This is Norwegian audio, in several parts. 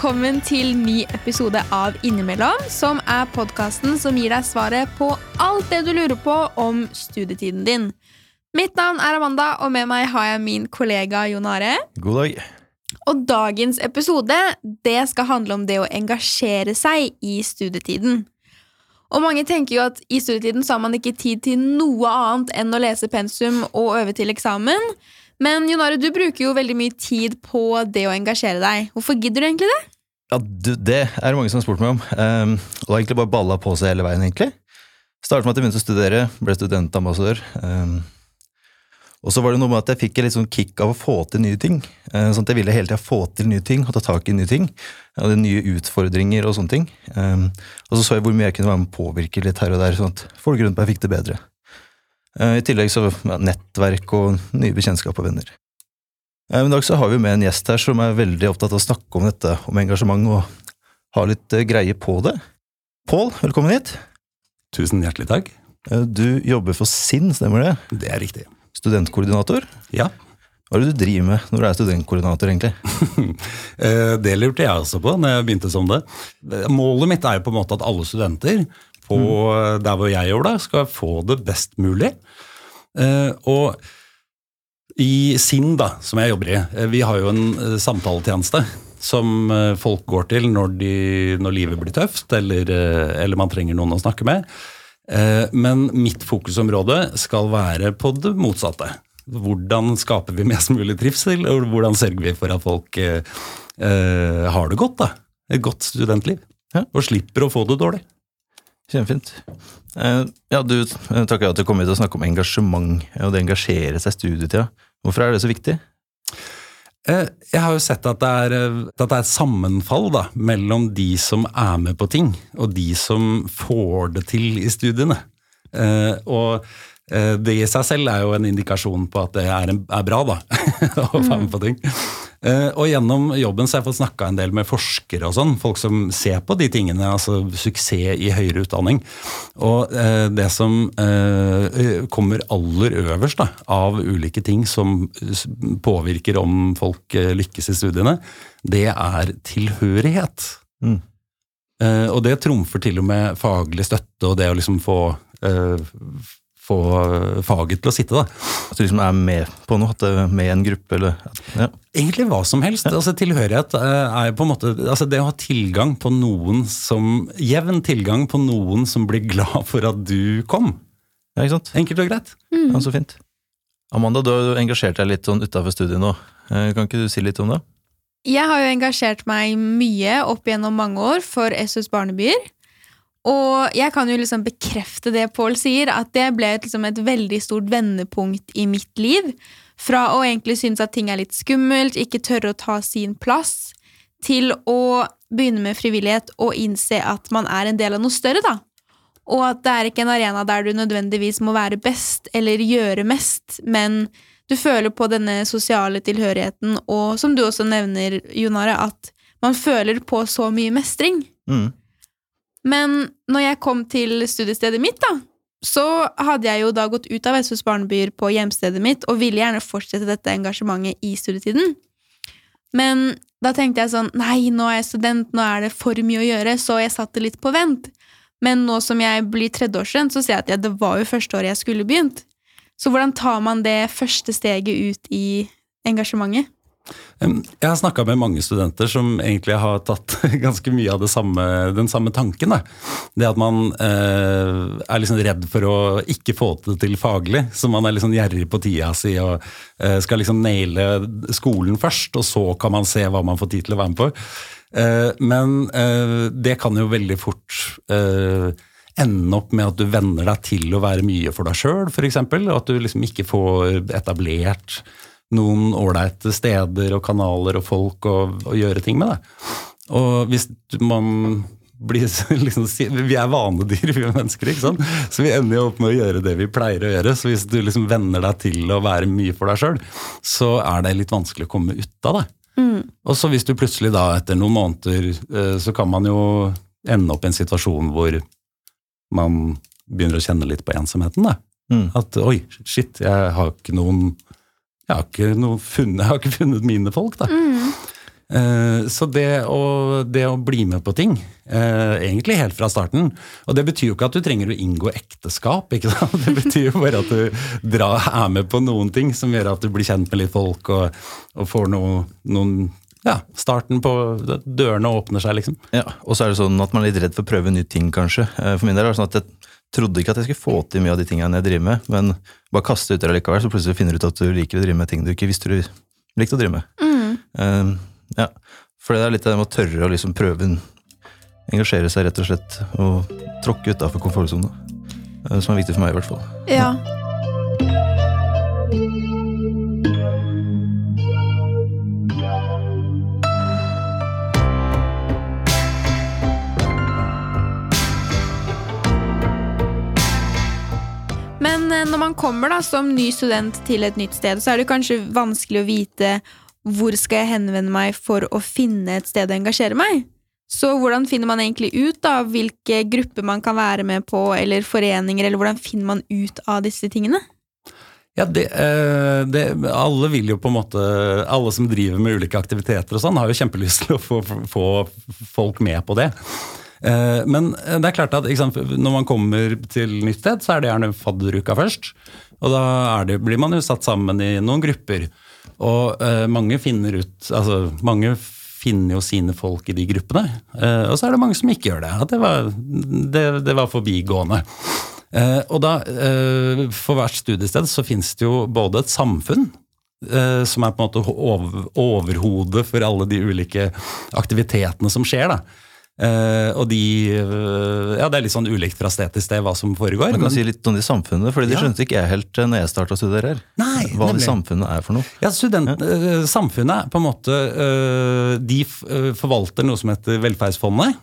velkommen til ny episode av Innimellom, som er podkasten som gir deg svaret på alt det du lurer på om studietiden din. Mitt navn er Amanda, og med meg har jeg min kollega Jon Are. God dag. Og dagens episode det skal handle om det å engasjere seg i studietiden. Og mange tenker jo at i studietiden så har man ikke tid til noe annet enn å lese pensum og øve til eksamen. Men Jonare, du bruker jo veldig mye tid på det å engasjere deg. Hvorfor gidder du egentlig det? Ja, du, Det er det mange som har spurt meg om. Um, og har egentlig bare balla på seg hele veien. egentlig. Startet med at jeg begynte å studere, ble studentambassadør. Um, og så var det noe med at jeg fikk et litt sånn kick av å få til nye ting. Uh, sånn at Jeg ville hele tida få til nye ting og ta tak i nye ting. Jeg hadde nye utfordringer og sånne ting. Um, og så så jeg hvor mye jeg kunne være med å påvirke litt her og der, sånn at folk rundt meg fikk det bedre. Eh, I tillegg så nettverk og nye bekjentskap og venner. Eh, I dag så har vi med en gjest her som er veldig opptatt av å snakke om dette, om engasjement, og ha litt eh, greie på det. Pål, velkommen hit. Tusen hjertelig takk. Du jobber for SINN, stemmer det? Det er riktig. Studentkoordinator? Ja. Hva er det du driver med når du er studentkoordinator, egentlig? det lurte jeg også på når jeg begynte som det. Målet mitt er jo på en måte at alle studenter på mm. der hvor jeg gjør det, skal få det best mulig. Eh, og i SIN, da, som jeg jobber i, eh, vi har jo en eh, samtaletjeneste som folk går til når, de, når livet blir tøft, eller, eller, man trenger noen å snakke med. Men mitt fokusområde skal være på det motsatte. Hvordan skaper vi mest mulig trivsel, og hvordan sørger vi for at folk eh, har det godt? da? Et godt studentliv. Ja. Og slipper å få det dårlig. Kjempefint. Eh, ja, du eh, takker ja til å komme hit og snakke om engasjement og det engasjere seg i studietida. Hvorfor er det så viktig? Eh, jeg har jo sett at det er, at det er et sammenfall da, mellom de som er med på ting, og de som får det til i studiene. Og det i seg selv er jo en indikasjon på at det er, en, er bra, da, å være med på ting. Eh, og gjennom jobben så har jeg fått snakka en del med forskere og sånn, folk som ser på de tingene, altså suksess i høyere utdanning. Og eh, det som eh, kommer aller øverst da, av ulike ting som påvirker om folk lykkes i studiene, det er tilhørighet. Mm. Og det trumfer til og med faglig støtte og det å liksom få få faget til å sitte. da. At du liksom er med på noe? At det er med i en gruppe? eller... Ja. Egentlig hva som helst. Ja. Altså, tilhørighet eh, er på en måte altså Det å ha tilgang på noen som Jevn tilgang på noen som blir glad for at du kom. Ja, ikke sant? Enkelt og greit. Mm. Ja, Så fint. Amanda, du har engasjert deg litt sånn utafor studiet nå. Eh, kan ikke du si litt om det? Jeg har jo engasjert meg mye opp gjennom mange år for SUs barnebyer. Og jeg kan jo liksom bekrefte det Pål sier, at det ble liksom et veldig stort vendepunkt i mitt liv. Fra å egentlig synes at ting er litt skummelt, ikke tørre å ta sin plass, til å begynne med frivillighet og innse at man er en del av noe større, da. Og at det er ikke en arena der du nødvendigvis må være best eller gjøre mest, men du føler på denne sosiale tilhørigheten, og som du også nevner, Jonare, at man føler på så mye mestring. Mm. Men når jeg kom til studiestedet mitt, da, så hadde jeg jo da gått ut av SUs barnebyer på hjemstedet mitt og ville gjerne fortsette dette engasjementet i studietiden. Men da tenkte jeg sånn Nei, nå er jeg student, nå er det for mye å gjøre, så jeg satte litt på vent. Men nå som jeg blir tredjeårsstudent, så ser jeg at ja, det var jo første året jeg skulle begynt. Så hvordan tar man det første steget ut i engasjementet? Jeg har snakka med mange studenter som egentlig har tatt ganske mye av samme, den samme tanken. Da. Det at man eh, er liksom redd for å ikke få det til faglig. Så man er liksom gjerrig på tida si og eh, skal liksom naile skolen først, og så kan man se hva man får tid til å være med på. Eh, men eh, det kan jo veldig fort eh, ende opp med at du venner deg til å være mye for deg sjøl, f.eks. Og at du liksom ikke får etablert noen ålreite steder og kanaler og folk å, å gjøre ting med. Det. Og hvis man blir liksom, Vi er vanedyr, vi er mennesker, ikke sant? så vi ender jo opp med å gjøre det vi pleier å gjøre. Så hvis du liksom venner deg til å være mye for deg sjøl, så er det litt vanskelig å komme ut av det. Mm. Og så hvis du plutselig da, etter noen måneder, eh, så kan man jo ende opp i en situasjon hvor man begynner å kjenne litt på ensomheten. da. Mm. At oi, shit, jeg har ikke noen jeg har ikke, funnet, jeg har ikke funnet mine folk, da. Mm. Så det å, det å bli med på ting, eh, egentlig helt fra starten Og det betyr jo ikke at du trenger å inngå ekteskap, ikke sant? det betyr jo bare at du drar, er med på noen ting som gjør at du blir kjent med litt folk og, og får noe, noen ja, starten på Dørene åpner seg, liksom. Ja, Og så er det sånn at man er litt redd for å prøve nye ting, kanskje. Eh, For min del er det sånn at jeg trodde ikke at jeg skulle få til mye av de tingene jeg driver med, men bare kaste ut det likevel, så plutselig finner du ut at du liker å drive med ting du ikke visste du likte å drive med. Eh, ja, For det er litt det med å tørre å liksom prøve en- Engasjere seg, rett og slett, og tråkke utafor komfortsona. uh, Som er viktig for meg, i hvert fall. Ja. Men når man kommer da som ny student til et nytt sted, så er det kanskje vanskelig å vite hvor skal jeg henvende meg for å finne et sted å engasjere meg. Så hvordan finner man egentlig ut da hvilke grupper man kan være med på, eller foreninger, eller hvordan finner man ut av disse tingene? Ja, det, eh, det, alle vil jo på en måte Alle som driver med ulike aktiviteter og sånn, har jo kjempelyst til å få, få folk med på det. Eh, Men det er klart at sant, når man kommer til nytt sted, så er det gjerne fadderuka først. Og da det, blir man jo satt sammen i noen grupper. Og uh, mange finner ut Altså, mange finner jo sine folk i de gruppene. Uh, og så er det mange som ikke gjør det. At det var, det, det var forbigående. Uh, og da, eh, For hvert studiested så finnes det jo både et samfunn, eh, som er på en måte over, overhodet for alle de ulike aktivitetene som skjer. da. Eh, og de uh, Ja, det er litt sånn ulikt fra sted til sted hva som foregår. Man kan men- si litt om de samfunnene, fordi det Ja. skjønte ikke jeg helt eh, når jeg starta å studere her. Nei, Hva nemlig. samfunnet er for noe. Ja, student, eh, Samfunnet på en måte De forvalter noe som heter Velferdsfondet.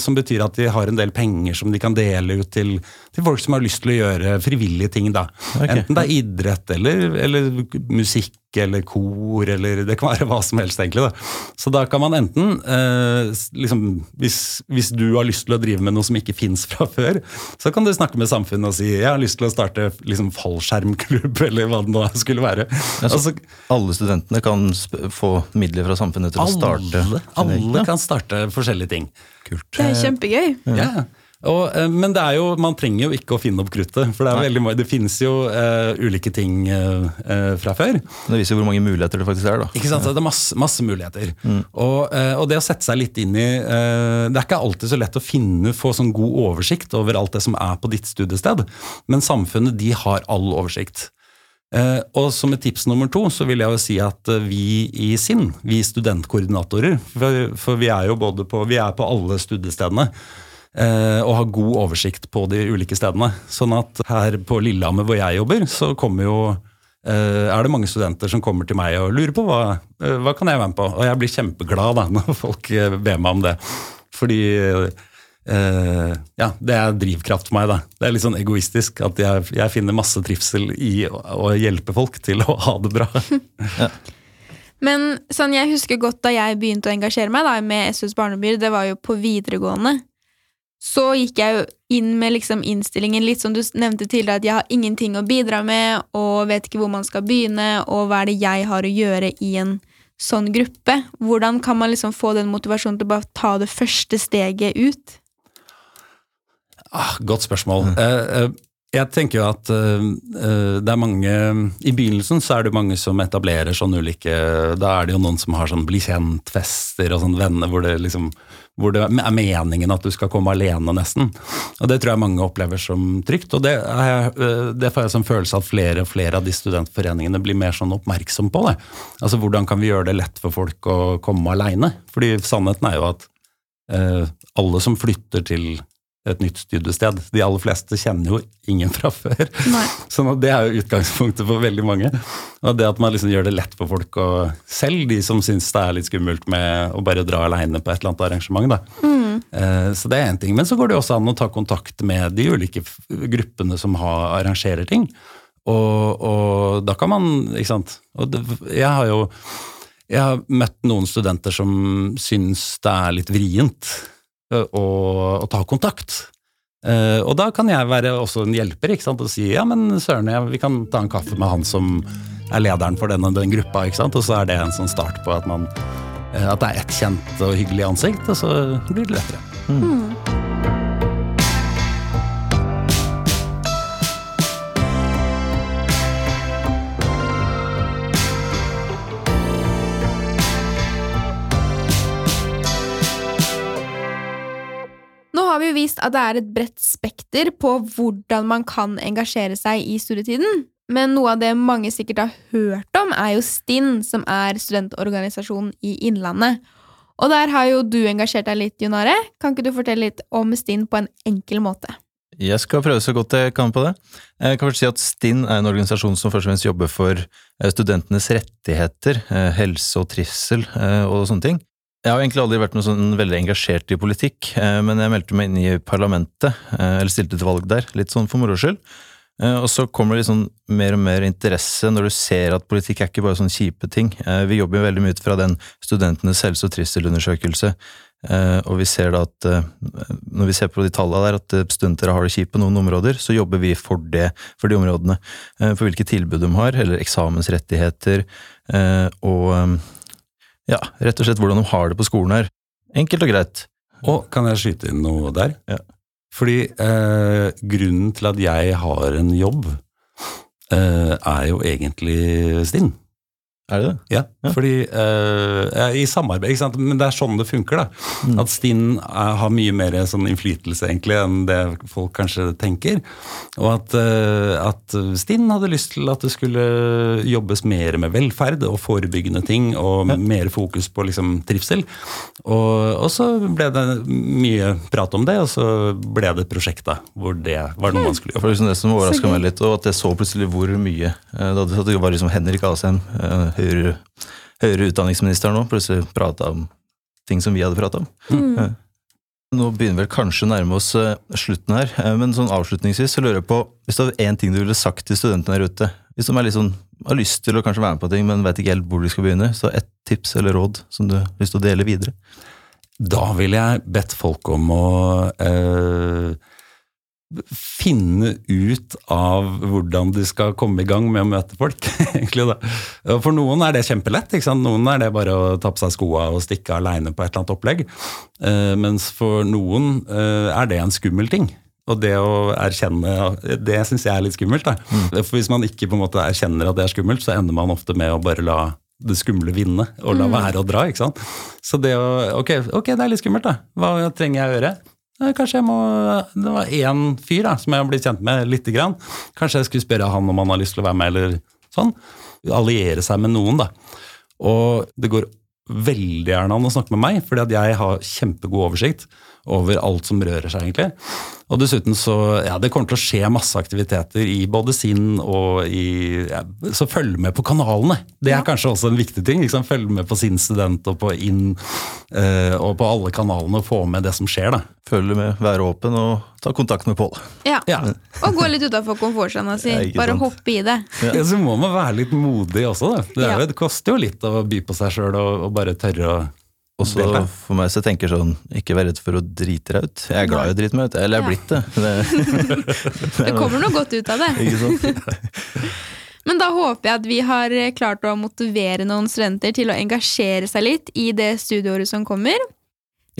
Som betyr at de har en del penger som de kan dele ut til, til folk som har lyst til å gjøre frivillige ting. da. Okay. Enten det er idrett eller, eller musikk eller kor, eller det kan være hva som helst, egentlig. da. Så da kan man enten, eh, liksom, hvis, hvis du har lyst til å drive med noe som ikke fins fra før, så kan du snakke med samfunnet og si jeg har lyst til å starte liksom, fallskjermklubb, eller hva det nå skulle være. Ja, Altså, alle studentene kan sp få midler fra samfunnet til å starte alle, alle kan starte forskjellige ting. Kult. Det er kjempegøy. Ja. Ja. Og, eh, men det er jo, man trenger jo ikke å finne opp kruttet, for det, er veldig, mye det finnes jo uh, ulike ting uh, fra før. Det viser jo hvor mange muligheter det faktisk er. da. Ikke sant? Så Det er masse, masse muligheter. Og, eh, og det å sette seg litt inn i Det er ikke alltid så lett å finne, få sånn god oversikt over alt det som er på ditt studiested, men samfunnet de har all oversikt. Og som et tips nummer to så vil jeg jo si at vi i SINN, vi studentkoordinatorer, for, for vi er jo både på, vi er på alle studiestedene, og har god oversikt på de ulike stedene. Sånn at her på Lillehammer hvor jeg jobber, så kommer jo eh, er det mange studenter som kommer til meg og lurer på hva, eh, hva kan jeg være med på. Og jeg blir kjempeglad da, når folk eh, ber meg om det. Fordi Uh, ja, det er drivkraft for meg. da. Det er litt sånn egoistisk at jeg, jeg finner masse trivsel i å, å hjelpe folk til å ha det bra. Men sånn, jeg husker godt da jeg begynte å engasjere meg da, med SUs barnebyer, det var jo på videregående. Så gikk jeg jo inn med liksom innstillingen, litt som du nevnte tidligere, at jeg har ingenting å bidra med, og vet ikke hvor man skal begynne, og hva er det jeg har å gjøre i en sånn gruppe. Hvordan kan man liksom få den motivasjonen til å bare ta det første steget ut? Ah, godt spørsmål. Eh, eh, jeg tenker jo at eh, eh, det er mange I begynnelsen så er det mange som etablerer sånn ulike Da er det jo noen som har sånn bli kjent-fester og sånn venner hvor det liksom hvor det er meningen at du skal komme alene, nesten. Og Det tror jeg mange opplever som trygt. Og det, er eh, det får jeg som følelse at flere og flere av de studentforeningene blir mer sånn oppmerksom på det. Altså Hvordan kan vi gjøre det lett for folk å komme alene? Fordi sannheten er jo at eh, alle som flytter til et nytt studiested. De aller fleste kjenner jo ingen fra før. Nei. Så nå- det er jo utgangspunktet for veldig mange. Og det at man liksom gjør det lett for folk å Selv de som syns det er litt skummelt med å bare dra aleine på et eller annet arrangement. da. Mm. Så det er én ting. Men så går det også an å ta kontakt med de ulike gruppene som har, arrangerer ting. Og, og da kan man Ikke sant. Og det, jeg har jo jeg har møtt noen studenter som syns det er litt vrient ø, å, å ta kontakt. Uh, og da kan jeg være også en hjelper ikke sant? og si ja, men søren, jeg, vi kan ta en kaffe med han som er lederen for den og den gruppa. ikke sant? Og så er det en sånn start på at man uh, at det er ett kjent og hyggelig ansikt, og så blir det lettere. Nå vi jo vist at det er et bredt spekter på hvordan man kan engasjere seg i studietiden, men noe av det mange sikkert har hørt om, er jo STIN, som er studentorganisasjonen i Innlandet. Og der har jo du engasjert deg litt, Jon Are. Kan ikke du fortelle litt om STIN på en enkel måte? Jeg skal prøve så godt jeg kan på det. Jeg kan først si at STIN er en organisasjon som først og fremst jobber for eh, studentenes rettigheter, eh, helse og trivsel eh, og sånne ting. Jeg har egentlig aldri vært noe sånn veldig engasjert i politikk, men jeg meldte meg inn i parlamentet, eller stilte til valg der, litt sånn for moro skyld. Og så kommer det liksom mer og mer interesse når du ser at politikk er ikke bare sånne kjipe ting. Vi jobber jo veldig mye ut fra den studentenes helse- og trivselundersøkelse, og vi ser da at når vi ser på de tallene der at studenter har det kjipt på noen områder, så jobber vi for det, for de områdene. For hvilke tilbud de har, eller eksamensrettigheter, og ja, rett og slett hvordan de har det på skolen her. Enkelt og greit. Og kan jeg skyte inn noe der? Ja. Fordi eh, grunnen til at jeg har en jobb, eh, er jo egentlig stinn. Er det det? Ja, Ja. fordi uh, I samarbeid, ikke sant? men det er sånn det funker. da. Mm. At Stinn uh, har mye mer sånn innflytelse egentlig enn det folk kanskje tenker. Og at, uh, at Stinn hadde lyst til at det skulle jobbes mer med velferd og forebyggende ting, og Ja. mer fokus på liksom, trivsel. Og, og så ble det mye prat om det, og så ble det et prosjekt da, hvor det var noe man skulle For liksom det som overraska meg litt, og at jeg så plutselig hvor mye det var liksom Henrik Asheim, høyere, høyere utdanningsminister nå, plutselig prata om ting som vi hadde prata om. Mm. Nå begynner vi vel kanskje å nærme oss eh, slutten her, eh, men sånn avslutningsvis så lurer jeg på Hvis det var én ting du ville sagt til studentene der ute, hvis de er litt sånn, har lyst til å kanskje være med på ting, men vet ikke helt hvor de skal begynne, så ett tips eller råd som du har lyst til å dele videre? Da ville jeg bedt folk om å eh, finne ut av hvordan de skal komme i gang med å møte folk. egentlig da. For noen er det kjempelett. ikke sant? Noen er det bare å ta på seg skoa og stikke aleine på et eller annet opplegg. Eh, mens for noen eh, er det en skummel ting. Og det å erkjenne Det syns jeg er litt skummelt. Da. For Hvis man ikke på en måte erkjenner at det er skummelt, så ender man ofte med å bare la det skumle vinne, og la være å dra. ikke sant? Så det å Ok, ok, det er litt skummelt, da. Hva trenger jeg å gjøre? Eh, Kanskje jeg må Det var én fyr da, som jeg har blitt kjent med lite grann. Kanskje jeg skulle spørre han om han har lyst til å være med, eller sånn. Alliere seg med noen, da. Og det går veldig gjerne an å snakke med meg, fordi at jeg har kjempegod oversikt over alt som rører seg, egentlig. Og dessuten så Ja, det kommer til å skje masse aktiviteter i både sinn og i ja, Så følg med på kanalene. Det er Ja. kanskje også en viktig ting. Liksom. Følg med på Sinn student og på Inn eh, og på alle kanalene og få med det som skjer, da. Følg med, være åpen og ta kontakt med Pål. Ja. Ja. Og gå litt utafor komfortsona si. Bare sant. hoppe i det. Ja, så må man være litt modig også, da. Det, er Ja. jo, det koster jo litt å by på seg sjøl og, og bare tørre å Og så for meg så tenker sånn, ikke vær redd for å drite deg ut. Jeg er glad i å drite meg ut, eller jeg er blitt det. det. Det kommer noe godt ut av det. Ikke sant? Men da håper jeg at vi har klart å motivere noen studenter til å engasjere seg litt i det studieåret som kommer.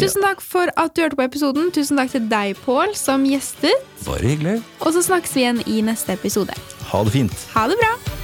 Tusen takk for at du hørte på episoden. Tusen takk til deg, Pål, som gjestet. Bare hyggelig. Og så snakkes vi igjen i neste episode. Ha det fint. Ha det bra!